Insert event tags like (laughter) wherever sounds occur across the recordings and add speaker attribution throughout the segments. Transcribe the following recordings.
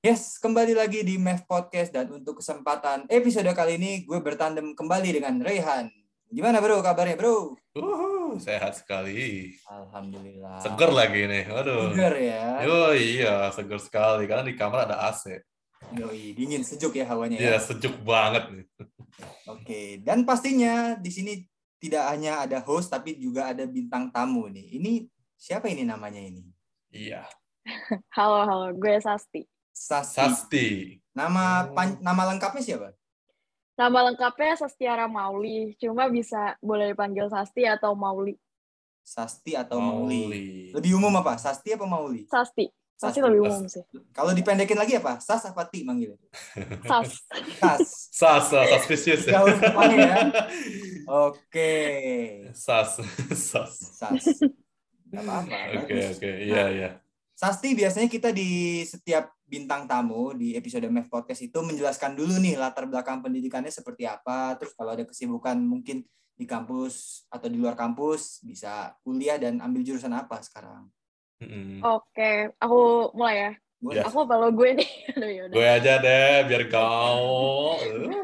Speaker 1: Yes, kembali lagi di MEF Podcast dan untuk kesempatan episode kali ini gue bertandem kembali dengan Rehan. Gimana bro kabarnya bro?
Speaker 2: Uhuh, sehat sekali.
Speaker 1: Alhamdulillah.
Speaker 2: Seger lagi nih. Waduh.
Speaker 1: Seger ya.
Speaker 2: Yo iya, seger sekali karena di kamar ada AC.
Speaker 1: Yoi, dingin sejuk ya hawanya
Speaker 2: Iya,
Speaker 1: ya.
Speaker 2: sejuk banget nih.
Speaker 1: Oke, dan pastinya di sini tidak hanya ada host tapi juga ada bintang tamu nih. Ini siapa ini namanya ini?
Speaker 2: Iya. (laughs)
Speaker 3: Halo, halo. Gue Sasti.
Speaker 1: Sasti.
Speaker 2: Sasti.
Speaker 1: Nama
Speaker 2: Oh.
Speaker 1: pan- nama lengkapnya siapa?
Speaker 3: Nama lengkapnya Sastiara Mauli. Cuma bisa boleh dipanggil Sasti atau Mauli.
Speaker 1: Sasti atau Mauli?
Speaker 2: Mauli.
Speaker 1: Lebih umum apa? Sasti apa Mauli?
Speaker 3: Sasti. Sasti
Speaker 1: Sasti.
Speaker 3: lebih umum sih.
Speaker 1: Kalau dipendekin lagi apa? Sas apa Ti manggilnya?
Speaker 3: Sas.
Speaker 1: Sas.
Speaker 2: Sas, sas, suspicious ya.
Speaker 1: Jauh ya. Oke.
Speaker 2: Sas, (laughs) sas.
Speaker 1: Sas. Gak apa-apa.
Speaker 2: Oke, oke. Iya, iya.
Speaker 1: Sasti biasanya kita di setiap bintang tamu di episode MEF Podcast itu menjelaskan dulu nih latar belakang pendidikannya seperti apa. Terus kalau ada kesibukan mungkin di kampus atau di luar kampus bisa kuliah dan ambil jurusan apa sekarang.
Speaker 2: Mm-mm.
Speaker 3: Oke, aku mulai ya.
Speaker 2: Ya.
Speaker 3: Aku kalau gue nih. (laughs) Aduh.
Speaker 2: Gue aja deh, biar kau.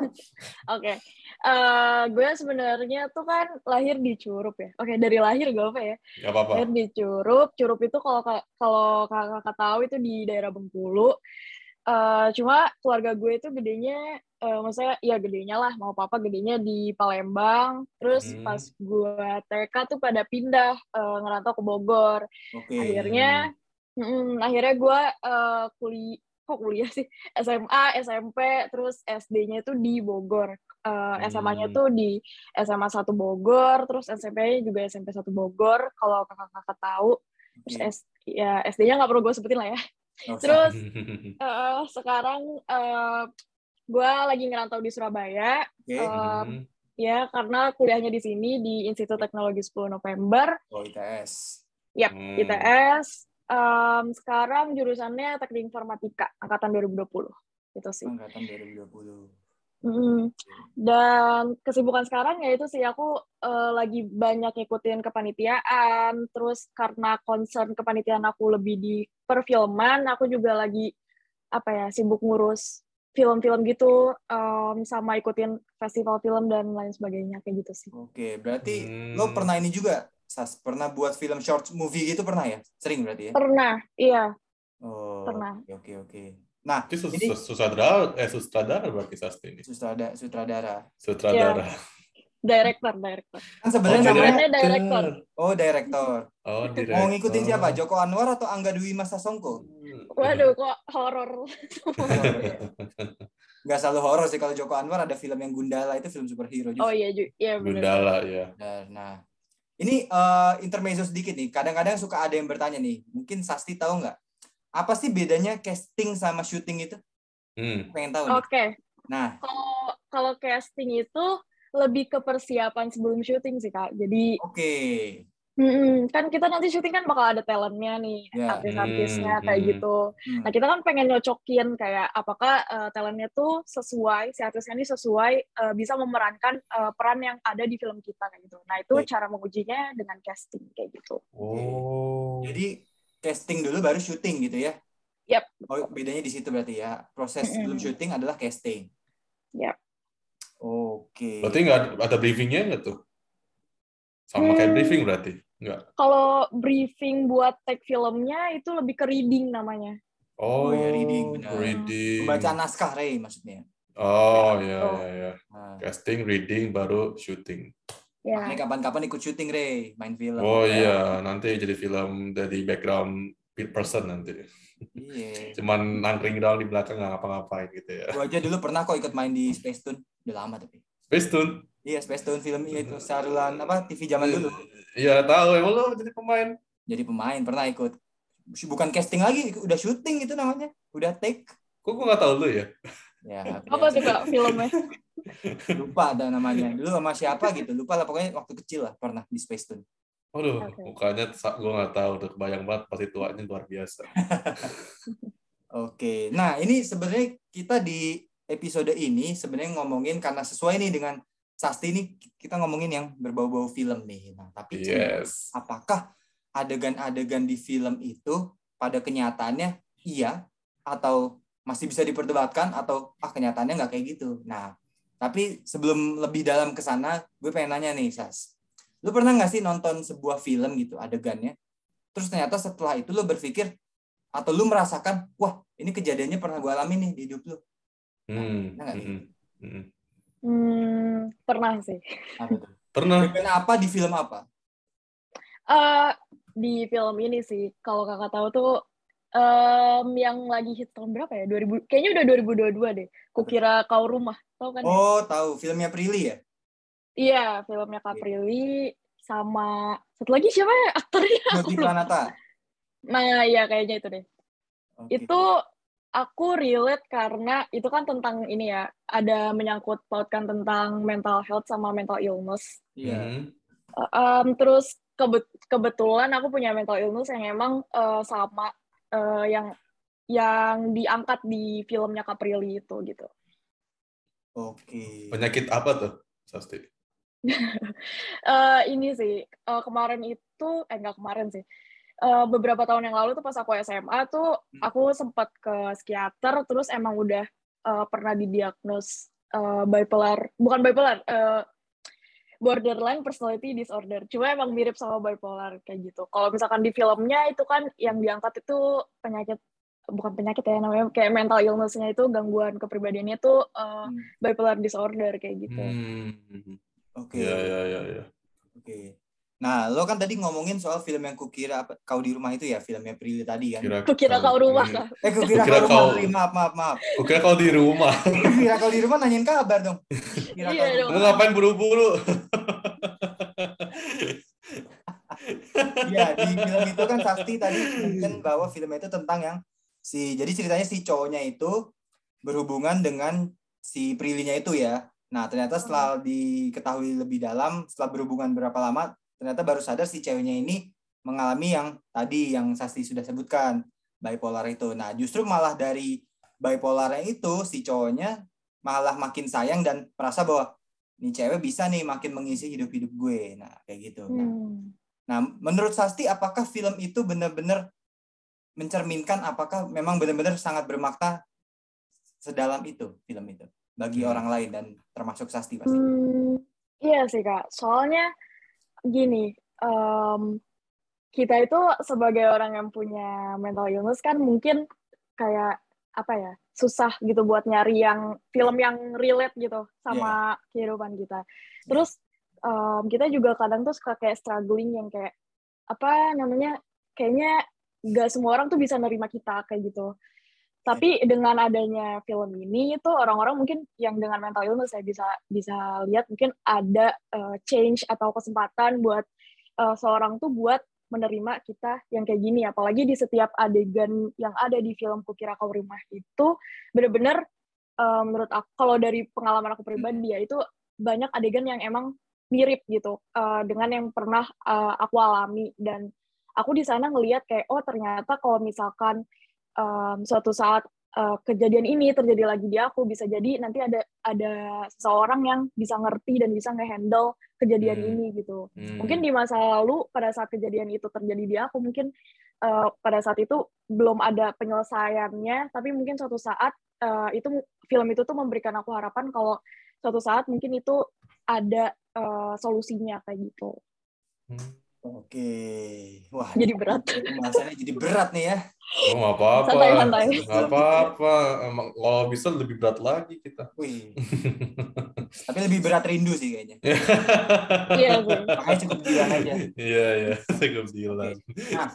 Speaker 2: (laughs)
Speaker 3: Oke. Eh, gue sebenarnya tuh kan lahir di Curup ya. Oke, dari lahir gak apa ya.
Speaker 2: Gak apa-apa.
Speaker 3: Lahir di Curup. Curup itu kalau ka- kalau kakak tahu itu di daerah Bengkulu. Eh, cuma keluarga gue itu gedenya, eh, maksudnya ya gedenya lah, mau papa gedenya di Palembang. Terus
Speaker 2: Hmm.
Speaker 3: pas gue TK tuh pada pindah eh, ngerantau ke Bogor.
Speaker 1: Oke.
Speaker 3: Akhirnya, mm, akhirnya gue eh, kuliah, kok kuliah sih? (laughs) SMA, SMP, terus SD-nya itu di Bogor. Eh, SMA-nya
Speaker 2: Hmm.
Speaker 3: tuh di SMA 1 Bogor, terus SMP-nya juga SMP 1 Bogor, kalau kakak-kakak tahu. Terus
Speaker 1: Oke.
Speaker 3: S, ya SD-nya nggak perlu gue sebutin lah ya.
Speaker 1: Usah.
Speaker 3: Terus (laughs) eh, sekarang eh, gue lagi ngerantau di Surabaya,
Speaker 1: Oke.
Speaker 3: eh,
Speaker 2: Hmm.
Speaker 3: ya karena kuliahnya di sini di Institut Teknologi 10 November,
Speaker 1: Oh, ITS.
Speaker 3: Yap,
Speaker 2: Hmm.
Speaker 3: ITS. Em, sekarang jurusannya Teknik Informatika angkatan 2020. Itu sih.
Speaker 1: Angkatan 2020.
Speaker 3: Mm. Dan kesibukan sekarang ya itu sih aku eh, lagi banyak ngikutin kepanitiaan, terus karena concern kepanitiaan aku lebih di perfilman, aku juga lagi apa ya sibuk ngurus film-film gitu, em, sama ikutin festival film dan lain sebagainya kayak gitu sih.
Speaker 1: Oke, berarti
Speaker 2: Hmm.
Speaker 1: lo pernah ini juga, Sas? Pernah buat film short movie gitu pernah ya? Sering berarti ya?
Speaker 3: Pernah, iya.
Speaker 1: Oh,
Speaker 3: Pernah.
Speaker 1: Oke, oke, oke. Nah,
Speaker 2: Itu sus-
Speaker 1: Ini-
Speaker 2: sus- sutradara, eh sutradara berarti Sasti ini.
Speaker 1: sutradara, sutradara.
Speaker 2: Sutradara.
Speaker 3: Director, director.
Speaker 1: Kan sebenarnya
Speaker 3: Oh,
Speaker 1: namanya
Speaker 3: director.
Speaker 1: Oh, director.
Speaker 2: Oh, direktur.
Speaker 1: Mau ngikutin siapa? Joko Anwar atau Angga Dwi Masa Songko?
Speaker 3: Waduh, kok horor. (laughs)
Speaker 1: Nggak selalu horor sih kalau Joko Anwar ada film yang Gundala itu film superhero juga.
Speaker 3: Oh iya. Iya benar.
Speaker 2: Gundala ya.
Speaker 1: Nah, ini eh, intermezzo sedikit nih. Kadang-kadang suka ada yang bertanya nih. Mungkin Sasti tahu nggak? Apa sih bedanya casting sama syuting itu?
Speaker 2: Hmm.
Speaker 1: Pengen tahu nih.
Speaker 3: Oke,
Speaker 1: Nah,
Speaker 3: kalau kalau casting itu lebih ke persiapan sebelum syuting sih kak. Jadi
Speaker 1: oke.
Speaker 3: Mm-mm, kan kita nanti syuting kan bakal ada talentnya nih,
Speaker 1: Ya.
Speaker 3: artis-artisnya
Speaker 2: Hmm,
Speaker 3: kayak
Speaker 2: hmm.
Speaker 3: gitu.
Speaker 1: Hmm.
Speaker 3: Nah kita kan pengen nyocokin kayak apakah eh, talentnya tuh sesuai, si artisnya ini sesuai eh, bisa memerankan eh, peran yang ada di film kita kayak gitu. Nah itu
Speaker 1: Baik.
Speaker 3: cara mengujinya dengan casting kayak gitu.
Speaker 2: Oh.
Speaker 1: Jadi casting dulu baru syuting gitu ya?
Speaker 3: Yap.
Speaker 1: Oh, bedanya di situ berarti ya. Proses sebelum syuting adalah casting.
Speaker 3: Yap.
Speaker 1: Oke.
Speaker 2: Berarti nggak ada- ada briefingnya nggak tuh? Sama kayak
Speaker 3: Hmm.
Speaker 2: briefing berarti? Nggak.
Speaker 3: Kalau briefing buat take filmnya itu lebih ke reading namanya.
Speaker 2: Oh,
Speaker 1: Oh, ya, reading, benar.
Speaker 2: reading.
Speaker 1: Baca naskah, Ray, maksudnya.
Speaker 2: Oh, ya,
Speaker 3: Oh.
Speaker 2: ya, ya.
Speaker 1: Nah,
Speaker 2: Casting, reading, baru syuting.
Speaker 3: Ya.
Speaker 1: makanya kapan-kapan ikut syuting, Ray. Main film.
Speaker 2: Oh iya, nanti jadi film dari background person nanti.
Speaker 1: Iya.
Speaker 2: Cuman nangkring doang di belakang nggak ngapa-ngapain gitu ya.
Speaker 1: Gue aja dulu pernah kok ikut main di Space Tune. Udah lama tapi.
Speaker 2: Space Tune.
Speaker 1: Iya, Space Tune film itu saluran apa TV zaman dulu.
Speaker 2: Iya tahu, emang lo jadi pemain.
Speaker 1: Jadi pemain pernah ikut. Bukan casting lagi, udah syuting itu namanya. Udah take.
Speaker 2: Kok gue nggak tahu lu ya?
Speaker 1: Ya,
Speaker 3: Apa tuh kak filmnya?
Speaker 1: lupa ada namanya. Dulu sama siapa gitu. Lupa lah pokoknya waktu kecil lah pernah di Space Tune.
Speaker 2: Waduh,
Speaker 3: Oke.
Speaker 2: mukanya gue nggak tahu, udah kebayang banget pasti tuanya luar biasa. (laughs)
Speaker 1: Oke. Nah, ini sebenarnya kita di episode ini sebenarnya ngomongin karena sesuai nih dengan Sasti ini kita ngomongin yang berbau-bau film nih. Nah, tapi
Speaker 2: Yes.
Speaker 1: apakah adegan-adegan di film itu pada kenyataannya iya atau masih bisa diperdebatkan atau ah kenyataannya nggak kayak gitu. Nah, tapi sebelum lebih dalam ke sana, gue pengen nanya nih, Sas. Lu pernah nggak sih nonton sebuah film gitu adegannya? Terus ternyata setelah itu lu berpikir atau lu merasakan, wah ini kejadiannya pernah gue alami nih di hidup lu.
Speaker 2: Hmm.
Speaker 1: Nah,
Speaker 2: hmm, hmm.
Speaker 3: Hmm, pernah sih.
Speaker 1: Apa tuh? (laughs)
Speaker 2: Pernah.
Speaker 1: Apa di film apa?
Speaker 3: Eh di film ini sih, kalau kakak tahu tuh em, yang lagi hit tahun berapa ya? 2000, kayaknya udah 2022 deh. Kukira kau rumah, tahu kan? ya?
Speaker 1: Oh, tahu filmnya Prilly ya?
Speaker 3: Iya, filmnya Kaprilly sama satu lagi siapa ya aktornya? Nah, iya kayaknya itu deh.
Speaker 1: Oke.
Speaker 3: Itu aku relate karena itu kan tentang ini ya, ada menyangkut pautkan tentang mental health sama mental illness.
Speaker 1: Iya.
Speaker 2: Hmm.
Speaker 3: Um, terus kebet- kebetulan aku punya mental illness yang emang uh, sama uh, yang yang diangkat di filmnya Caprilli itu gitu.
Speaker 1: Oke.
Speaker 2: Penyakit apa tuh, Sasti? (laughs)
Speaker 3: Eh, ini sih eh, kemarin itu eh enggak kemarin sih. Eh, beberapa tahun yang lalu tuh pas aku SMA tuh aku sempat ke psikiater terus emang udah eh, pernah didiagnos eh, bipolar, bukan bipolar, eh, borderline personality disorder. Cuma emang mirip sama bipolar kayak gitu. Kalau misalkan di filmnya itu kan yang diangkat itu penyakit bukan penyakit ya namanya kayak mental illness-nya itu gangguan kepribadiannya itu eh,
Speaker 1: Hmm.
Speaker 3: bipolar disorder kayak gitu.
Speaker 2: Hmm.
Speaker 1: Oke.
Speaker 2: Ya, ya, ya, ya.
Speaker 1: Oke. Nah, lo kan tadi ngomongin soal film yang kukira apa, kau di rumah itu ya, filmnya Prilly tadi kan.
Speaker 2: Kira,
Speaker 3: Kukira kau rumah
Speaker 2: Hmm.
Speaker 1: Eh, kukira,
Speaker 2: Kukira
Speaker 1: kau,
Speaker 2: kau-.
Speaker 1: Maaf, maaf, maaf.
Speaker 2: Kukira kau di rumah. (laughs)
Speaker 1: Kukira kau di rumah nanyain kabar dong. Kukira
Speaker 3: Iya
Speaker 1: kau.
Speaker 2: Lu ngapain buru-buru?
Speaker 1: Iya, di film itu kan Sasti tadi mention bahwa film itu tentang yang si jadi ceritanya si cowoknya itu berhubungan dengan si Prilly-nya itu ya. Nah, ternyata setelah diketahui lebih dalam, setelah berhubungan berapa lama, ternyata baru sadar si ceweknya ini mengalami yang tadi yang Sasti sudah sebutkan, bipolar itu. Nah, justru malah dari bipolarnya itu si cowoknya malah makin sayang dan merasa bahwa nih cewek bisa nih makin mengisi hidup-hidup gue. Nah, kayak gitu. Nah,
Speaker 3: Hmm.
Speaker 1: Nah, menurut Sasti, apakah film itu benar-benar mencerminkan apakah memang benar-benar sangat bermakna sedalam itu film itu bagi
Speaker 2: Hmm.
Speaker 1: orang lain dan termasuk Sasti pasti.
Speaker 3: Hmm, iya sih kak. Soalnya gini, em, kita itu sebagai orang yang punya mental illness kan mungkin kayak apa ya susah gitu buat nyari yang film yang relate gitu sama kehidupan kita. Terus em, kita juga kadang tuh suka kayak struggling yang kayak apa namanya kayaknya gak semua orang tuh bisa nerima kita kayak gitu. Tapi dengan adanya film ini itu orang-orang mungkin yang dengan mental illness saya bisa bisa lihat mungkin ada uh, change atau kesempatan buat uh, seorang tuh buat menerima kita yang kayak gini. Apalagi di setiap adegan yang ada di film Kukira Kau Rumah itu bener-bener uh, menurut aku kalau dari pengalaman aku pribadi ya itu banyak adegan yang emang mirip gitu uh, dengan yang pernah uh, aku alami. Dan aku di sana ngelihat kayak oh ternyata kalau misalkan um, suatu saat uh, kejadian ini terjadi lagi di aku bisa jadi nanti ada ada seseorang yang bisa ngerti dan bisa ngehandle kejadian
Speaker 2: Hmm.
Speaker 3: ini gitu
Speaker 2: Hmm.
Speaker 3: mungkin di masa lalu pada saat kejadian itu terjadi di aku mungkin uh, pada saat itu belum ada penyelesaiannya tapi mungkin suatu saat uh, itu film itu tuh memberikan aku harapan kalau suatu saat mungkin itu ada uh, solusinya kayak gitu
Speaker 2: Hmm.
Speaker 1: Oke. Wah,
Speaker 3: jadi berat
Speaker 1: pembahasannya jadi berat nih ya.
Speaker 2: Oh, nggak apa-apa.
Speaker 3: Santai, santai.
Speaker 2: Nggak apa-apa. Emang kalau bisa lebih berat lagi kita.
Speaker 1: Wih. (laughs) Tapi lebih berat rindu sih kayaknya. (laughs)
Speaker 3: iya
Speaker 1: Makanya cukup bilang aja.
Speaker 2: Iya, iya. (laughs) Cukup bilang.
Speaker 1: Nah,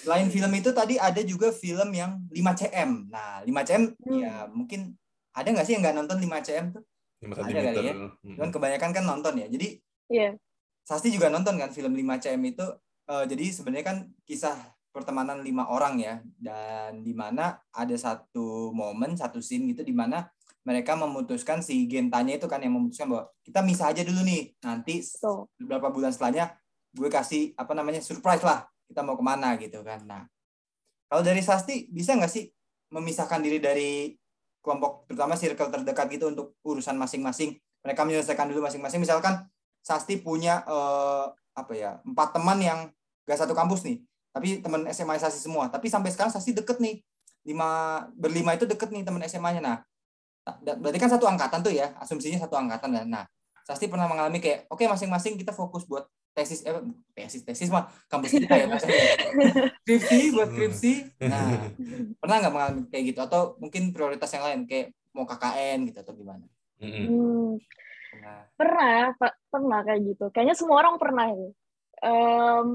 Speaker 1: selain film itu tadi ada juga film yang 5cm. Nah, 5cm
Speaker 3: Hmm.
Speaker 1: ya mungkin ada nggak sih yang nggak nonton 5cm tuh?
Speaker 2: 5
Speaker 1: Ada
Speaker 2: cm.
Speaker 1: kali ya? Cuman kebanyakan kan nonton ya. Jadi
Speaker 3: iya
Speaker 1: Sasti juga nonton kan film 5cm itu. Eh, jadi sebenarnya kan kisah pertemanan lima orang ya. Dan di mana ada satu momen, satu scene gitu di mana mereka memutuskan si Gentanya itu kan yang memutuskan bahwa kita misah aja dulu nih. Nanti beberapa bulan setelahnya gue kasih apa namanya surprise lah kita mau ke mana gitu kan nah kalau dari Sasti bisa nggak sih memisahkan diri dari kelompok terutama circle terdekat gitu untuk urusan masing-masing mereka menyelesaikan dulu masing-masing misalkan Sasti punya eh, apa ya empat teman yang gak satu kampus nih tapi teman SMA Sasti semua tapi sampai sekarang Sasti deket nih lima berlima itu deket nih teman SMA-nya. Nah, da- berarti kan satu angkatan tuh ya, asumsinya satu angkatan dan nah, Sasti pernah mengalami kayak oke masing-masing kita fokus buat tesis eh tesis tesis mah kampus kita ya maksudnya (laughs) skripsi buat skripsi. Nah, pernah nggak mengalami kayak gitu atau mungkin prioritas yang lain kayak mau KKN gitu atau gimana?
Speaker 2: Mm-mm.
Speaker 3: Hmm,
Speaker 1: Pernah.
Speaker 3: pernah, Pak. pernah kayak gitu. Kayaknya semua orang pernah ya. Em,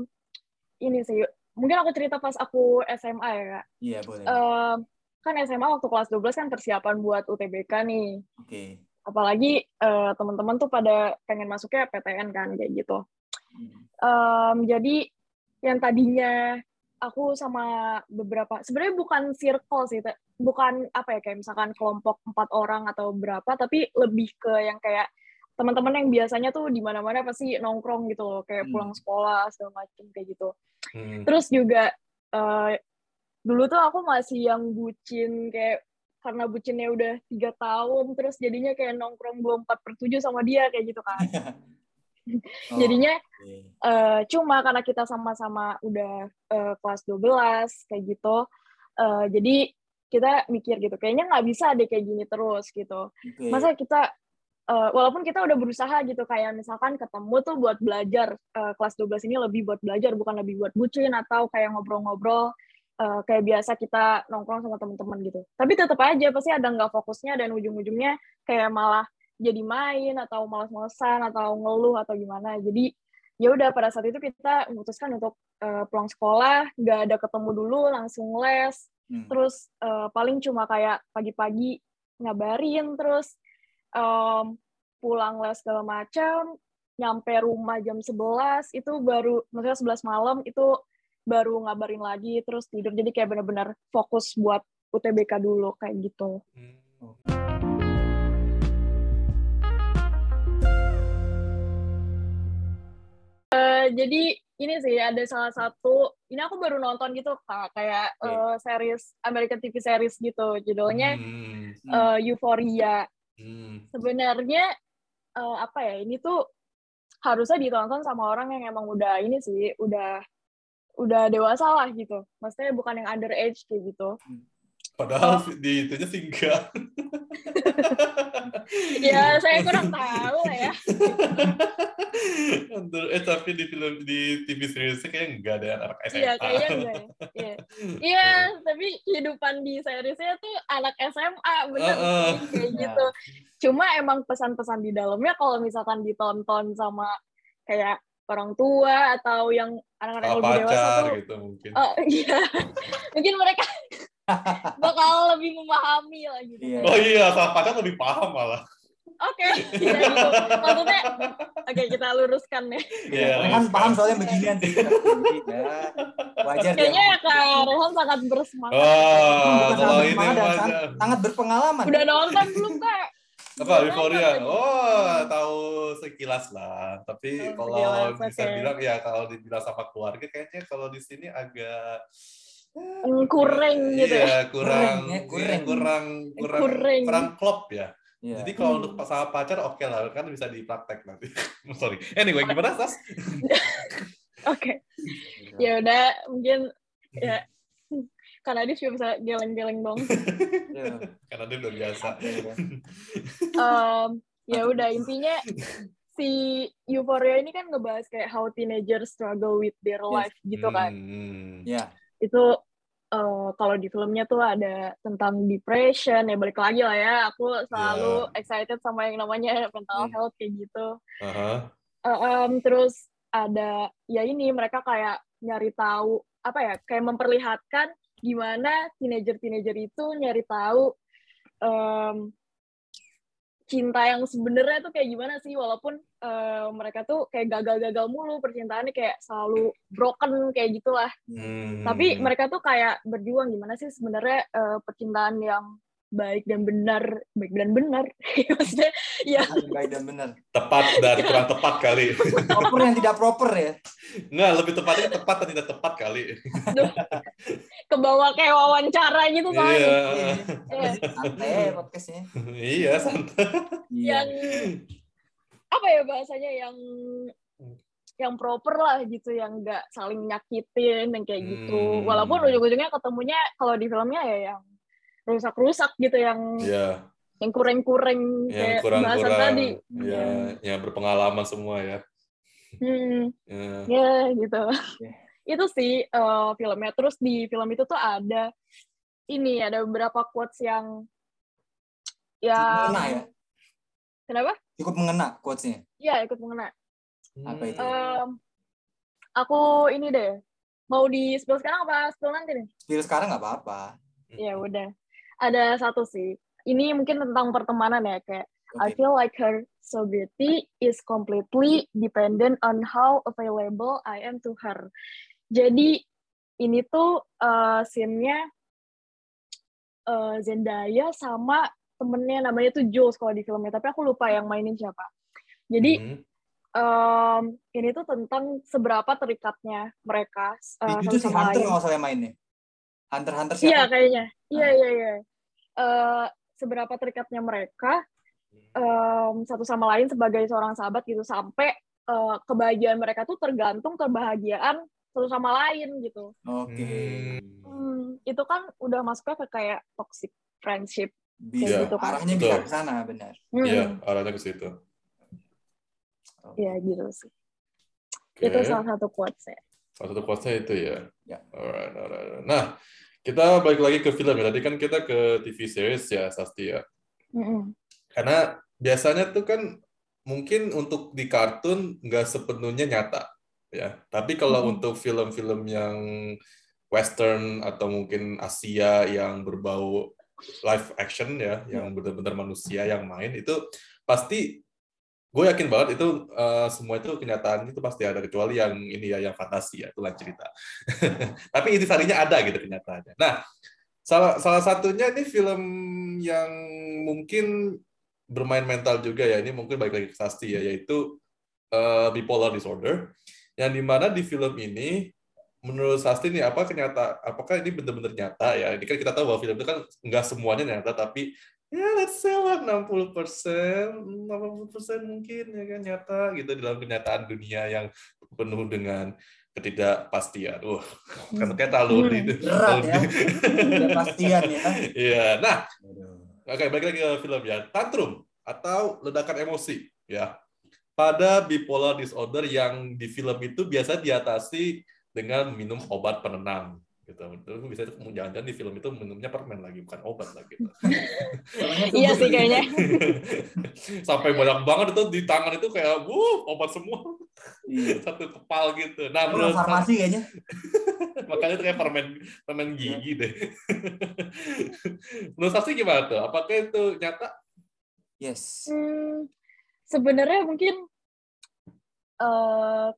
Speaker 3: ini sih, mungkin aku cerita pas aku SMA ya, Kak.
Speaker 1: Iya, boleh.
Speaker 3: Em, kan SMA waktu kelas 12 kan persiapan buat UTBK nih.
Speaker 1: Oke.
Speaker 3: Apalagi eh, teman-teman tuh pada pengen masuknya PTN kan, kayak gitu.
Speaker 1: Hmm.
Speaker 3: Em, jadi yang tadinya aku sama beberapa sebenarnya bukan circle sih bukan apa ya kayak misalkan kelompok empat orang atau berapa tapi lebih ke yang kayak teman-teman yang biasanya tuh di mana-mana pasti nongkrong gitu loh kayak
Speaker 1: Hmm.
Speaker 3: pulang sekolah segala macem kayak gitu
Speaker 2: Mm.
Speaker 3: terus juga eh, dulu tuh aku masih yang bucin kayak karena bucinnya udah tiga tahun terus jadinya kayak nongkrong 24 per 7 sama dia kayak gitu kan (laughs) (laughs)
Speaker 1: Oh,
Speaker 3: jadinya
Speaker 1: oke.
Speaker 3: Eh, cuma karena kita sama-sama udah eh, kelas 12 kayak gitu eh, jadi kita mikir gitu kayaknya nggak bisa deh kayak gini terus gitu
Speaker 1: Oke.
Speaker 3: masa kita eh, walaupun kita udah berusaha gitu kayak misalkan ketemu tuh buat belajar eh, kelas 12 ini lebih buat belajar bukan lebih buat bucin atau kayak ngobrol-ngobrol eh, kayak biasa kita nongkrong sama teman-teman gitu. Tapi tetap aja pasti ada nggak fokusnya dan ujung-ujungnya kayak malah jadi main atau malas-malesan atau ngeluh atau gimana. Jadi ya udah pada saat itu kita memutuskan untuk eh, pulang sekolah nggak ada ketemu dulu langsung les.
Speaker 1: Hmm.
Speaker 3: terus eh, paling cuma kayak pagi-pagi ngabarin terus em, pulang les segala macam nyampe rumah jam 11 itu baru maksudnya 11 malam itu baru ngabarin lagi terus tidur jadi kayak benar-benar fokus buat UTBK dulu kayak gitu
Speaker 2: Mm.
Speaker 3: Eh, jadi ini sih ada salah satu ini aku baru nonton gitu kak kayak
Speaker 1: Oke.
Speaker 3: eh, series American TV series gitu judulnya
Speaker 2: Mm.
Speaker 3: eh, Euphoria
Speaker 2: Mm.
Speaker 3: sebenarnya eh, apa ya ini tuh harusnya ditonton sama orang yang emang udah ini sih udah udah dewasa lah gitu maksudnya bukan yang underage kayak gitu
Speaker 2: Padahal
Speaker 3: Oh.
Speaker 2: di itunya sih enggak. (laughs)
Speaker 3: ya saya kurang tahu lah ya (laughs)
Speaker 2: Under- eh tapi di film di TV seriesnya kayaknya enggak ada anak SMA.
Speaker 3: iya kayaknya enggak ya iya (laughs) iya tapi kehidupan di seriesnya tuh anak SMA bener
Speaker 2: Heeh.
Speaker 3: sih, kayak gitu cuma emang pesan-pesan di dalamnya kalau misalkan ditonton sama kayak orang tua atau yang anak-anak yang lebih dewasa tuh
Speaker 2: gitu mungkin.
Speaker 3: Oh iya, (laughs) mungkin mereka (laughs) bakal lebih memahami lah gitu.
Speaker 1: Iya.
Speaker 2: Oh iya, sama pacar lebih paham malah.
Speaker 3: Oke, gitu. (laughs) Maksudnya, oke kita luruskan ya.
Speaker 2: Iya.
Speaker 1: Rehan paham soalnya beginian sih. Jadi, ya, wajar
Speaker 3: Kayaknya ya Kak Rehan sangat bersemangat.
Speaker 2: Oh, kalau
Speaker 1: sangat
Speaker 2: ini
Speaker 1: bersemangat dan
Speaker 2: mah
Speaker 1: sangat, sangat berpengalaman.
Speaker 3: Udah nonton belum Kak?
Speaker 2: apa Euphoria? Oh, tahu sekilas lah. Tapi
Speaker 3: Oh,
Speaker 2: kalau
Speaker 3: sekilas,
Speaker 2: bisa
Speaker 3: oke.
Speaker 2: bilang ya kalau dibilang sama keluarga kayaknya kalau di sini agak
Speaker 3: Hmm, kurang gitu ya.
Speaker 2: Iya, kurang,
Speaker 1: Kurang, ya,
Speaker 2: iya,
Speaker 1: kurang.
Speaker 2: kurang, kurang,
Speaker 3: Kurang.
Speaker 2: kurang klop ya.
Speaker 1: Iya.
Speaker 2: Jadi kalau untuk sama pacar oke lah, kan bisa dipraktek nanti. (laughs) Sorry. Anyway, gimana Sas? (laughs)
Speaker 3: Oke, ya udah mungkin ya (laughs) Kak Nadif juga bisa geleng-geleng dong.
Speaker 1: Iya.
Speaker 2: Karena dia udah biasa.
Speaker 3: Em, ya udah intinya si Euphoria ini kan ngebahas kayak how teenagers struggle with their
Speaker 1: Yes.
Speaker 3: life gitu kan.
Speaker 2: Hmm.
Speaker 1: Iya.
Speaker 3: itu eh, kalau di filmnya tuh ada tentang depression ya balik lagi lah ya aku selalu excited sama yang namanya (laughs) mental
Speaker 1: Iya.
Speaker 3: health kayak gitu
Speaker 2: Aha.
Speaker 3: Eh, em, terus ada ya ini mereka kayak nyari tahu apa ya kayak memperlihatkan gimana teenager teenager itu nyari tahu em, cinta yang sebenarnya tuh kayak gimana sih walaupun eh, mereka tuh kayak gagal-gagal mulu percintaannya kayak selalu broken kayak gitulah
Speaker 2: Hmm.
Speaker 3: tapi mereka tuh kayak berjuang gimana sih sebenarnya eh, percintaan yang baik dan benar baik dan benar (laughs) maksudnya ya
Speaker 1: Baik dan benar.
Speaker 2: tepat dan kurang tepat kali.
Speaker 1: Proper yang tidak proper ya.
Speaker 2: Nggak, lebih tepatnya tepat dan tidak tepat kali.
Speaker 3: ke bawah kayak wawancara gitu soalnya
Speaker 2: Iya.
Speaker 3: Eh,
Speaker 1: Santai ya podcastnya.
Speaker 2: Iya, santai.
Speaker 1: Iya.
Speaker 3: yang apa ya bahasanya yang yang proper lah gitu yang nggak saling nyakitin yang kayak gitu
Speaker 2: Hmm.
Speaker 3: walaupun ujung-ujungnya ketemunya kalau di filmnya ya yang rusak-rusak gitu yang
Speaker 2: ya
Speaker 3: yang kurang-kurang
Speaker 2: yang
Speaker 3: kayak bahasan
Speaker 2: kurang-kurang
Speaker 3: tadi
Speaker 2: ya yang berpengalaman semua ya
Speaker 3: hmm,
Speaker 2: Ya.
Speaker 3: ya gitu
Speaker 1: Ya. (laughs)
Speaker 3: itu sih eh, filmnya terus di film itu tuh ada ini ada beberapa quotes yang
Speaker 1: Cukup mengena
Speaker 3: yang
Speaker 1: ya.
Speaker 3: kenapa
Speaker 1: Cukup mengena quotes-nya.
Speaker 3: ya ikut mengena
Speaker 1: Apa itu?
Speaker 3: Em, aku ini deh mau di spill sekarang apa spill nanti nih
Speaker 1: Spill sekarang nggak apa-apa.
Speaker 3: ya udah ada satu sih ini mungkin tentang pertemanan ya kayak I
Speaker 1: Oke.
Speaker 3: feel like her sobriety is completely dependent on how available I am to her. Jadi ini tuh uh, scene-nya uh, Zendaya sama temennya namanya tuh Jules kalau di filmnya, tapi aku lupa yang mainin siapa. Jadi
Speaker 2: Hmm.
Speaker 3: um, ini tuh tentang seberapa terikatnya mereka uh,
Speaker 1: itu
Speaker 3: satu
Speaker 1: si
Speaker 3: sama
Speaker 1: Hunter nggak masalah mainnya. Hunter Hunter
Speaker 3: Iya
Speaker 1: siapa?
Speaker 3: kayaknya. Iya
Speaker 1: Ah.
Speaker 3: iya iya. Eh, seberapa terikatnya mereka em, satu sama lain sebagai seorang sahabat gitu sampai eh, kebahagiaan mereka tuh tergantung kebahagiaan satu sama lain gitu.
Speaker 1: Oke.
Speaker 2: Hmm.
Speaker 3: Hmm, itu kan udah masuknya ke kayak toxic friendship.
Speaker 1: Bisa.
Speaker 2: Iya,
Speaker 3: gitu kan.
Speaker 1: Arahnya bisa ke sana, benar.
Speaker 3: Hmm,
Speaker 2: Iya, arahnya ke situ.
Speaker 3: Iya gitu sih.
Speaker 2: Oke.
Speaker 3: Itu salah satu quotes ya.
Speaker 2: Salah satu quotes-nya itu ya.
Speaker 1: Ya.
Speaker 2: Alright, alright. Nah, kita balik lagi ke film ya. Tadi kan kita ke TV series ya, Sasti ya.
Speaker 3: Mm-mm.
Speaker 2: Karena biasanya tuh kan mungkin untuk di kartun nggak sepenuhnya nyata ya. Tapi kalau
Speaker 3: Mhm.
Speaker 2: untuk film-film yang western atau mungkin Asia yang berbau live action ya, yang benar-benar manusia yang main itu pasti gue yakin banget itu eh, semua itu kenyataan itu pasti ada kecuali yang ini ya yang fantasi ya itu cerita. (laughs) Tapi intisarinya ada gitu kenyataannya. Nah, salah salah satunya ini film yang mungkin bermain mental juga ya. Ini mungkin balik lagi ke ya, yaitu eh, bipolar disorder. Yang di mana di film ini menurut Sasti nih apa kenyata apakah ini benar-benar nyata ya? Ini kan kita tahu bahwa film itu kan nggak semuanya nyata tapi ya let's say lah 60 persen, 80 persen mungkin ya kan nyata gitu dalam kenyataan dunia yang penuh dengan ketidakpastian. Wah, kan kayak terlalu
Speaker 3: Hmm.
Speaker 2: di-
Speaker 1: Berat (laughs) ya. Ketidakpastian ya.
Speaker 2: Iya, nah Oke, balik lagi ke film ya. Tantrum atau ledakan emosi ya. Pada bipolar disorder yang di film itu biasa diatasi dengan minum obat penenang gitu. Itu bisa jangan-jangan di film itu minumnya permen lagi bukan obat lagi. Gitu. (laughs)
Speaker 3: Iya sih kayaknya. (laughs)
Speaker 2: Sampai banyak banget itu di tangan itu kayak wuh obat semua
Speaker 1: Iya. (laughs)
Speaker 2: satu kepal gitu. Nah, menurut
Speaker 1: farmasi kayaknya.
Speaker 2: makanya itu kayak permen permen gigi deh. menurut Sasti gimana tuh? Apakah itu nyata?
Speaker 1: Yes.
Speaker 3: Hmm, sebenarnya mungkin eh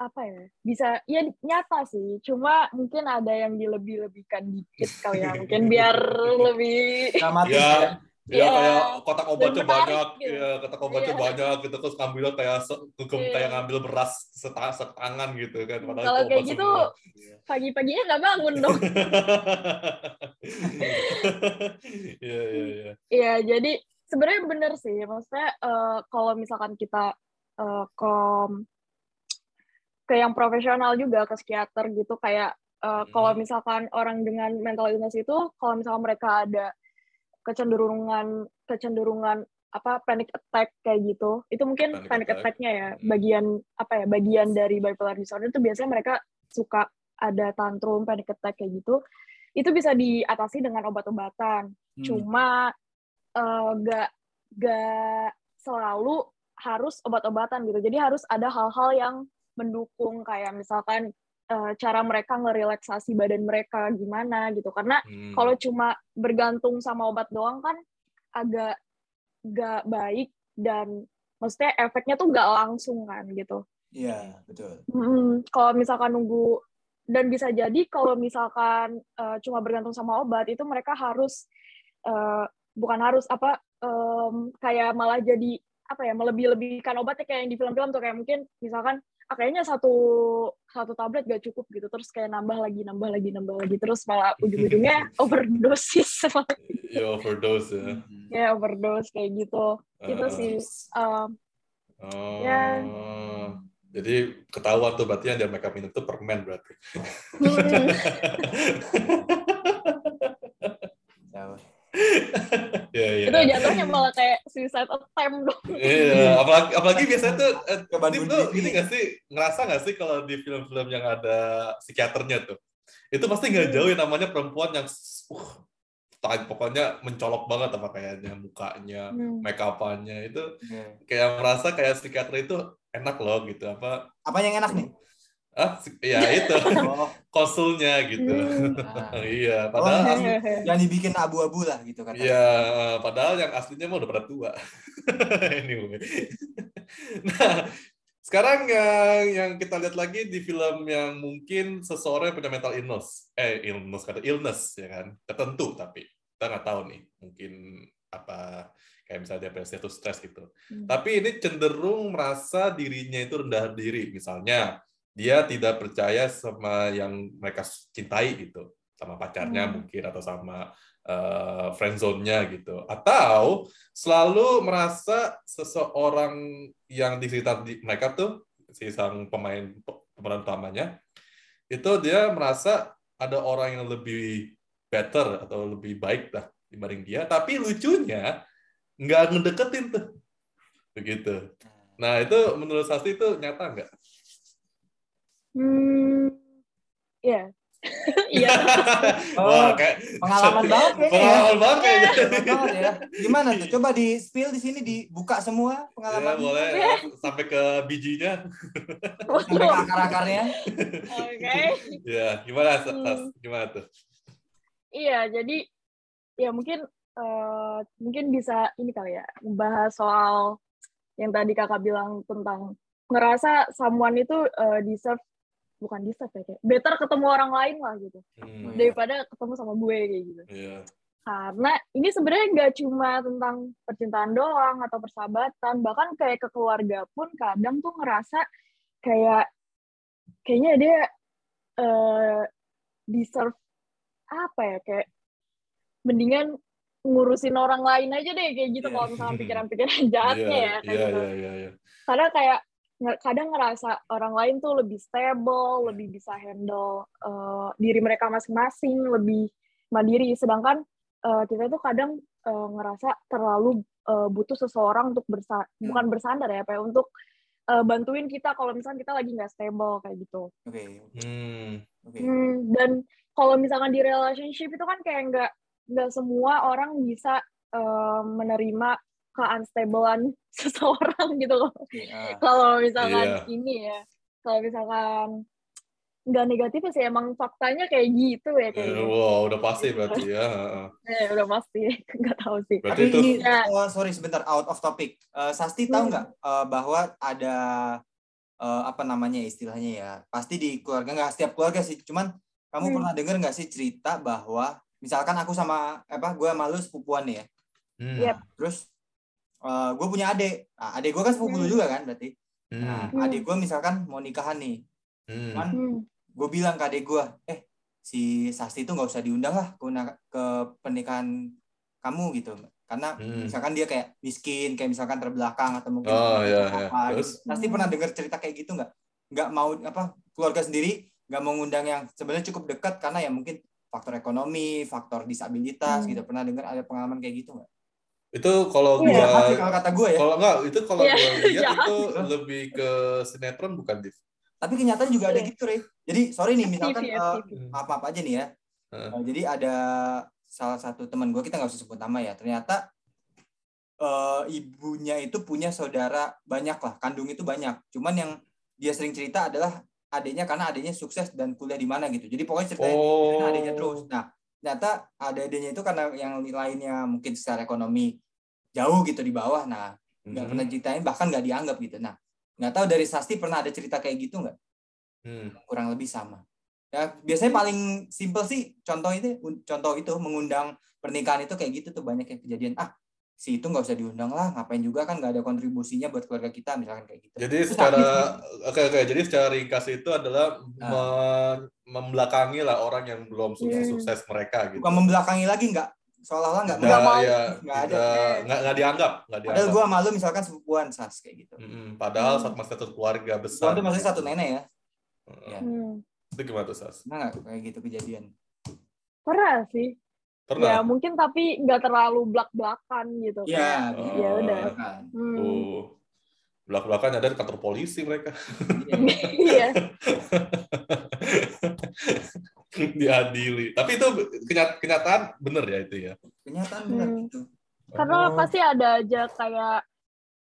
Speaker 3: apa ya bisa ya nyata sih cuma mungkin ada yang dilebih-lebihkan dikit kali ya mungkin (laughs) biar lebih
Speaker 1: Dramatis
Speaker 2: Ya,
Speaker 1: ya.
Speaker 2: Ya,
Speaker 3: Iya.
Speaker 2: kayak kotak obatnya
Speaker 3: menarik
Speaker 2: banyak,
Speaker 3: gitu.
Speaker 2: ya kotak obatnya
Speaker 3: Iya.
Speaker 2: banyak gitu terus ngambilnya kayak hukum
Speaker 3: Iya.
Speaker 2: kayak ngambil beras setang setangan gitu kan padahal
Speaker 3: Kalau kayak gitu,
Speaker 2: semua.
Speaker 3: pagi-paginya nggak bangun dong (laughs)
Speaker 2: Iya iya iya.
Speaker 3: Iya, jadi sebenarnya bener sih. Maksudnya eh, kalau misalkan kita eh, ke ke yang profesional juga ke psikiater gitu kayak kalau
Speaker 2: Hmm.
Speaker 3: misalkan orang dengan mental illness itu kalau misalkan mereka ada kecenderungan kecenderungan apa panic attack kayak gitu itu mungkin
Speaker 2: Panic
Speaker 3: panic,
Speaker 2: attack.
Speaker 3: attack-nya ya
Speaker 2: Hmm.
Speaker 3: bagian apa ya bagian dari bipolar disorder itu biasanya mereka suka ada tantrum panic attack kayak gitu itu bisa diatasi dengan obat-obatan
Speaker 1: Hmm.
Speaker 3: cuma eh, gak gak selalu harus obat-obatan gitu jadi harus ada hal-hal yang mendukung kayak misalkan eh, cara mereka ngerelaksasi badan mereka gimana gitu karena
Speaker 2: Hmm.
Speaker 3: kalau cuma bergantung sama obat doang kan agak gak baik dan maksudnya efeknya tuh gak langsung kan gitu
Speaker 1: Iya, betul.
Speaker 3: Mm, kalau misalkan nunggu dan bisa jadi kalau misalkan eh, cuma bergantung sama obat itu mereka harus eh, bukan harus apa em, kayak malah jadi apa ya melebih-lebihkan obatnya kayak yang di film-film tuh kayak mungkin misalkan ah, kayaknya satu satu tablet gak cukup gitu terus kayak nambah lagi nambah lagi nambah lagi terus malah ujung-ujungnya (laughs) overdosis
Speaker 2: Ya overdose ya. (laughs)
Speaker 3: ya overdose kayak gitu itu
Speaker 2: Ah.
Speaker 3: sih em,
Speaker 2: Oh.
Speaker 3: Ya.
Speaker 2: Jadi ketahuan tuh berarti yang dia make up minum tuh permen berarti. (laughs) ya, ya.
Speaker 3: itu jatuhnya malah kayak suicide attempt dong.
Speaker 2: Iya, apalagi, apalagi biasanya tuh, eh,
Speaker 1: bunuh
Speaker 2: tuh ini nggak sih, ngerasa nggak sih kalau di film-film yang ada psikiaternya tuh, itu pasti nggak jauh yang namanya perempuan yang, uh, tak- pokoknya mencolok banget apa kayaknya mukanya,
Speaker 3: Hmm.
Speaker 2: make up-annya itu
Speaker 1: Oke.
Speaker 2: kayak merasa kayak psikiater itu enak loh gitu apa
Speaker 1: Apa yang enak nih?
Speaker 2: Ah ya itu (laughs)
Speaker 1: Oh,
Speaker 2: konsulnya gitu.
Speaker 1: Nah. (laughs)
Speaker 2: iya padahal
Speaker 1: Oh,
Speaker 2: asli,
Speaker 1: yang dibikin abu-abu lah gitu kan.
Speaker 2: ya padahal yang aslinya mah udah pada tua. (laughs) Anyway. Nah sekarang yang yang kita lihat lagi di film yang mungkin seseorang yang punya mental illness. Eh illness kata illness ya kan? Tertentu tapi. Kita nggak tahu nih mungkin apa kayak misalnya depresi atau stres gitu.
Speaker 3: Hmm.
Speaker 2: tapi ini cenderung merasa dirinya itu rendah diri misalnya dia tidak percaya sama yang mereka cintai gitu sama pacarnya
Speaker 3: Hmm.
Speaker 2: mungkin atau sama uh, friend zone-nya gitu. Atau selalu merasa seseorang yang di sekitar di- mereka tuh si sang pemain pemeran utamanya itu dia merasa ada orang yang lebih better atau lebih baik lah dibanding dia. Tapi lucunya nggak ngedeketin tuh. Begitu. Nah itu menurut Sasti itu nyata nggak
Speaker 3: Hmm, iya. (laughs) Iya. (laughs)
Speaker 2: Wah, kayak (laughs)
Speaker 1: Pengalaman banget ya.
Speaker 2: Pengalaman banget kayaknya.
Speaker 1: Pengalaman banget ya. Gimana tuh? Coba di spill di sini dibuka semua
Speaker 2: Ya,
Speaker 1: pengalaman
Speaker 2: boleh sampai ke bijinya.
Speaker 1: sampai ke akar-akarnya.
Speaker 3: Oke.
Speaker 2: Ya, gimana?
Speaker 3: Hmm.
Speaker 2: Gimana tuh?
Speaker 3: Iya, jadi ya mungkin eh, mungkin bisa ini kali ya, bahas soal yang tadi kakak bilang tentang ngerasa someone itu eh, deserve bukan deserve ya kayak better ketemu orang lain lah gitu
Speaker 2: Hmm,
Speaker 3: daripada ketemu sama gue kayak gitu.
Speaker 2: Iya.
Speaker 3: Karena ini sebenarnya nggak cuma tentang percintaan doang atau persahabatan, bahkan kayak ke keluarga pun kadang tuh ngerasa kayak kayaknya dia eh, deserve apa ya kayak mendingan ngurusin orang lain aja deh kayak gitu
Speaker 1: Iya.
Speaker 3: kalau misalnya (laughs) pikiran-pikiran jahatnya
Speaker 2: Iya,
Speaker 3: ya kayak
Speaker 2: iya,
Speaker 3: gitu.
Speaker 2: iya, iya, iya.
Speaker 3: Karena kayak kadang ngerasa orang lain tuh lebih stable, lebih bisa handle eh, diri mereka masing-masing, lebih mandiri. Sedangkan eh, kita tuh kadang eh, ngerasa terlalu eh, butuh seseorang untuk bersa bukan bersandar ya, Pak, ya, untuk eh, bantuin kita kalau misalnya kita lagi nggak stable kayak gitu.
Speaker 1: Oke.
Speaker 2: Hmm,
Speaker 1: Oke.
Speaker 3: Hmm, dan kalau misalkan di relationship itu kan kayak nggak nggak semua orang bisa eh, menerima keunstablean (laughs) seseorang gitu loh
Speaker 1: Oke. ah.
Speaker 3: kalau misalkan
Speaker 2: Iya.
Speaker 3: ini ya kalau misalkan nggak negatif sih emang faktanya kayak gitu ya
Speaker 2: eh,
Speaker 3: kayaknya
Speaker 2: wow, udah pasti berarti ya. heeh.
Speaker 3: eh, udah pasti (laughs) nggak tahu sih
Speaker 2: Berarti
Speaker 1: Tapi
Speaker 2: itu
Speaker 1: ini,
Speaker 3: Ya.
Speaker 1: oh, sorry sebentar, out of topic. Eh, Sasti tahu
Speaker 3: Hmm.
Speaker 1: nggak eh, bahwa ada eh, apa namanya istilahnya ya? Pasti di keluarga nggak setiap keluarga sih. Cuman kamu
Speaker 3: Hmm.
Speaker 1: pernah dengar nggak sih cerita bahwa misalkan aku sama apa, gue sama lu sepupuan nih ya.
Speaker 2: Hmm,
Speaker 3: Yep.
Speaker 1: Terus eh, gue punya adik. Nah, adik gue kan sepupu
Speaker 3: Hmm.
Speaker 1: juga kan berarti.
Speaker 2: hmm,
Speaker 1: Nah,
Speaker 3: Hmm.
Speaker 1: adik gue misalkan mau nikahan nih.
Speaker 2: hmm.
Speaker 1: Cuman
Speaker 3: Hmm.
Speaker 1: gue bilang ke adik gue, eh si Sasti itu nggak usah diundang lah ke, ke pernikahan kamu gitu. Karena
Speaker 2: Hmm.
Speaker 1: misalkan dia kayak miskin, kayak misalkan terbelakang atau mungkin
Speaker 2: Oh, iya,
Speaker 1: apa
Speaker 2: iya.
Speaker 1: gitu.
Speaker 2: Terus?
Speaker 1: Pasti pernah dengar cerita kayak gitu nggak? Nggak mau apa keluarga sendiri nggak mau ngundang yang sebenarnya cukup dekat karena ya mungkin faktor ekonomi, faktor disabilitas
Speaker 3: Hmm.
Speaker 1: gitu. Pernah dengar ada pengalaman kayak gitu nggak?
Speaker 2: Itu kalau
Speaker 3: Iya,
Speaker 2: gua
Speaker 1: Jahat sih kalau kata gue ya.
Speaker 2: kalau enggak itu kalau
Speaker 3: Iya,
Speaker 2: gua (laughs) lihat
Speaker 3: jahat.
Speaker 2: itu lebih ke sinetron bukan Div?
Speaker 1: Tapi kenyataan juga ada
Speaker 3: Iya.
Speaker 1: gitu, Rey. Jadi sorry nih, misalkan eh,
Speaker 3: FTV.
Speaker 1: maaf maaf aja nih ya.
Speaker 2: Heeh.
Speaker 1: Eh, jadi ada salah satu teman gue kita nggak usah sebut nama ya. Ternyata eh, ibunya itu punya saudara banyak lah, kandung itu banyak. Cuman yang dia sering cerita adalah adiknya karena adiknya sukses dan kuliah di mana gitu. Jadi pokoknya ceritanya
Speaker 2: Oh.
Speaker 1: adiknya terus. Nah, ternyata ada adiknya itu karena yang lainnya mungkin secara ekonomi jauh gitu di bawah. Nah, nggak
Speaker 2: Hmm,
Speaker 1: pernah ceritain bahkan nggak dianggap gitu. Nah, nggak tahu dari Sasti pernah ada cerita kayak gitu nggak?
Speaker 2: hmm.
Speaker 1: kurang lebih sama. Ya biasanya paling simpel sih contoh itu contoh itu mengundang pernikahan itu kayak gitu tuh banyak yang kejadian ah si itu nggak usah diundang lah ngapain juga kan nggak ada kontribusinya buat keluarga kita misalkan kayak gitu.
Speaker 2: Jadi
Speaker 1: Terus
Speaker 2: secara oke oke jadi secara ringkas itu adalah
Speaker 1: Ah.
Speaker 2: me- membelakangi lah orang yang belum sukses
Speaker 3: Hmm.
Speaker 2: sukses mereka gitu.
Speaker 1: bukan membelakangi lagi nggak seolah-olah nggak
Speaker 3: Nggak mau.
Speaker 2: ya,
Speaker 1: Nggak ada.
Speaker 2: nggak nggak dianggap nggak
Speaker 1: Padahal
Speaker 2: dianggap
Speaker 1: gue malu misalkan sepupuan sas kayak gitu.
Speaker 2: Mm-mm, padahal
Speaker 3: Hmm.
Speaker 2: saat masih satu keluarga besar
Speaker 1: tuh masih satu nenek ya.
Speaker 2: Mm-mm.
Speaker 1: Ya.
Speaker 3: Hmm.
Speaker 2: itu gimana tuh sas
Speaker 1: nggak kayak gitu kejadian?
Speaker 3: Pernah sih. Ya
Speaker 2: pernah
Speaker 3: mungkin tapi nggak terlalu belak-belakan gitu.
Speaker 1: Iya.
Speaker 2: Oh.
Speaker 3: Ya udah.
Speaker 1: Kan.
Speaker 3: Hmm.
Speaker 2: tuh belak belakan ada di kantor polisi mereka
Speaker 3: Iya. (laughs)
Speaker 2: diadili tapi itu kenyat- kenyataan bener ya itu ya
Speaker 1: Kenyataan benar
Speaker 3: Hmm.
Speaker 1: gitu.
Speaker 3: Karena
Speaker 2: Oh.
Speaker 3: pasti ada aja kayak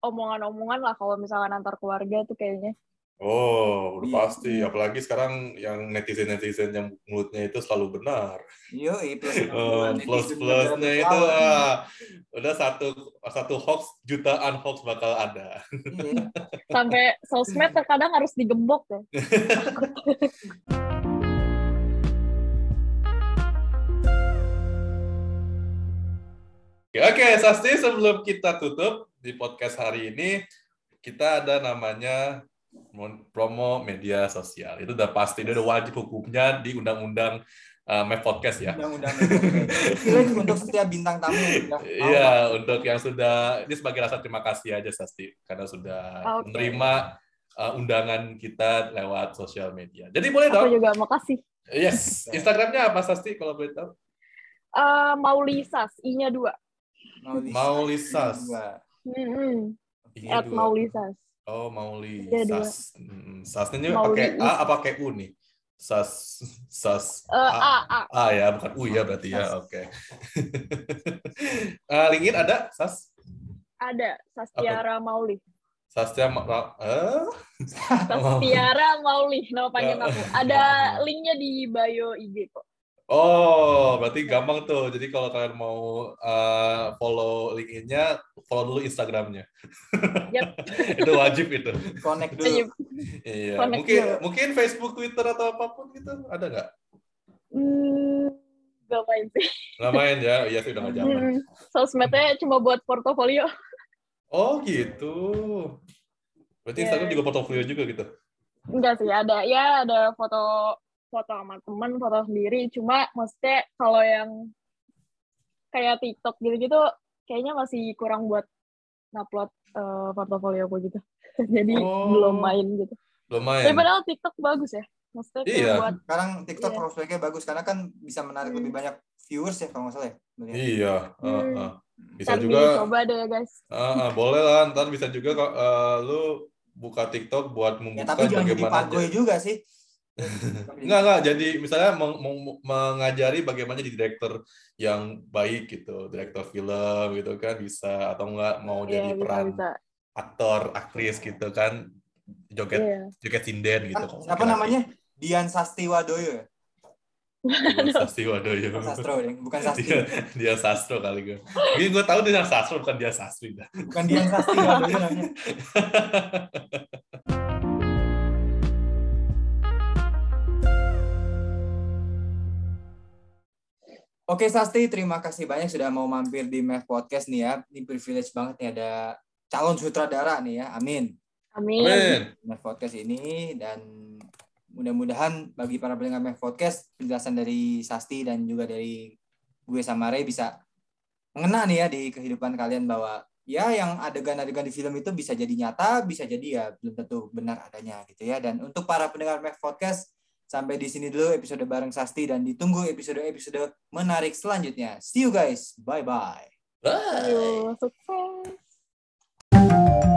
Speaker 3: omongan-omongan lah kalau misalkan antar keluarga tuh kayaknya.
Speaker 2: Oh, udah
Speaker 1: Iya.
Speaker 2: pasti. Apalagi sekarang yang netizen-netizen yang mulutnya itu selalu benar.
Speaker 1: Yo, (laughs)
Speaker 2: Oh, plus plusnya itu ah, udah satu satu hoax jutaan hoax bakal ada.
Speaker 1: Iya. (laughs)
Speaker 3: Sampai sosmed terkadang harus digembok ya.
Speaker 2: Oke, (laughs) Oke, Sasti sebelum kita tutup di podcast hari ini kita ada namanya promo media sosial. Itu udah pasti, itu udah wajib hukumnya di undang-undang uh, Map Podcast ya.
Speaker 1: Undang-undang. Untuk setiap bintang tamu. ya. (laughs)
Speaker 2: Iya, untuk yang sudah ini sebagai rasa terima kasih aja Sasti karena sudah
Speaker 3: Oke.
Speaker 2: menerima uh, undangan kita lewat sosial media. Jadi boleh
Speaker 3: Aku
Speaker 2: dong.
Speaker 3: juga makasih.
Speaker 2: Yes, Instagramnya apa Sasti kalau boleh tahu?
Speaker 3: Eh Maulisas, I-nya dua.
Speaker 1: Maulisas.
Speaker 2: Maulisas.
Speaker 1: Dua.
Speaker 3: Hmm, at. Maulisas.
Speaker 2: Oh, Mauli.
Speaker 3: Dua.
Speaker 2: Sas. Hmm, Sasnya pakai A apa pakai U nih? Sas sas
Speaker 3: Eh, A, A.
Speaker 2: A ya, bukan U ya berarti ya. Oke. (laughs) Eh, LinkedIn ada Sas?
Speaker 3: Ada, Sastiara Mauli.
Speaker 2: Sasnya Ma- eh? (laughs)
Speaker 3: Sastiara Mauli, nama panjang
Speaker 2: Ya.
Speaker 3: aku. Ada (laughs) linknya di bio IG kok.
Speaker 2: Oh, berarti gampang tuh. Jadi kalau kalian mau uh, follow LinkedIn-nya, follow dulu Instagramnya.
Speaker 3: Yap. (laughs)
Speaker 2: itu wajib itu.
Speaker 1: Connect dulu.
Speaker 3: Ayo.
Speaker 2: Iya.
Speaker 3: Connect
Speaker 2: Mungkin
Speaker 3: dulu.
Speaker 2: mungkin Facebook, Twitter atau apa pun gitu ada nggak?
Speaker 3: Hmm, gak main sih.
Speaker 2: Nggak main ya? Iya sih udah nggak zaman.
Speaker 3: Hmm, sosmednya cuma buat portofolio.
Speaker 2: Oh gitu. Berarti
Speaker 3: Iya.
Speaker 2: Instagram juga portofolio juga gitu.
Speaker 3: Enggak sih, ada ya ada foto foto sama teman, foto sendiri. Cuma maksudnya kalau yang kayak TikTok gitu-gitu, kayaknya masih kurang buat ngupload eh, portofolio aku gitu. (laughs) Jadi
Speaker 2: Oh.
Speaker 3: belum main gitu.
Speaker 2: Belum
Speaker 3: Tapi
Speaker 2: main.
Speaker 3: padahal TikTok bagus ya. Maksudnya
Speaker 2: Iya.
Speaker 3: buat
Speaker 1: Sekarang TikTok
Speaker 3: Iya.
Speaker 1: prospeknya bagus karena kan bisa menarik
Speaker 3: Hmm.
Speaker 1: lebih banyak viewers ya kalau nggak salah ya. Melihat.
Speaker 2: Iya. uh,
Speaker 3: Hmm.
Speaker 2: uh. Bisa
Speaker 3: kan
Speaker 2: juga.
Speaker 3: coba deh guys.
Speaker 2: uh, uh, boleh lah. Ntar bisa juga kok uh, lu buka TikTok buat
Speaker 1: Ya,
Speaker 2: membuka
Speaker 1: tapi jangan jadi
Speaker 2: bagaimana
Speaker 1: pagoy juga sih. (laughs)
Speaker 2: Enggak, enggak. Jadi misalnya meng- meng- mengajari bagaimana jadi direktur yang baik gitu, direktur film gitu kan bisa atau enggak mau
Speaker 3: Iya,
Speaker 2: jadi
Speaker 3: bisa
Speaker 2: peran
Speaker 3: bisa.
Speaker 2: aktor, aktris gitu kan, joget
Speaker 3: Iya.
Speaker 2: joget sinden gitu.
Speaker 1: Kan, Siapa namanya? Dian Sasti Wadoyo ya?
Speaker 2: Sasti Wadoyo.
Speaker 1: Bukan Sastro bukan Sasti.
Speaker 2: Dia, dia sastro kali gue. Ini gue tahu dia sastro bukan dia sastri.
Speaker 1: Bukan Dian Sasti Wadoyo namanya. (laughs) Oke Sasti, terima kasih banyak sudah mau mampir di Mev Podcast nih ya. Ini privilege banget nih ada calon sutradara nih ya. Amin.
Speaker 3: Amin.
Speaker 2: Amin.
Speaker 1: Mev Podcast ini dan mudah-mudahan bagi para pendengar Mev Podcast penjelasan dari Sasti dan juga dari gue sama Ray bisa mengena nih ya di kehidupan kalian bahwa ya yang adegan-adegan di film itu bisa jadi nyata, bisa jadi ya belum tentu benar adanya gitu ya. Dan untuk para pendengar Mev Podcast Sampai di sini dulu episode bareng Sasti dan ditunggu episode-episode menarik selanjutnya. See you guys. Bye-bye. Bye.
Speaker 2: -bye.
Speaker 3: Bye. Bye.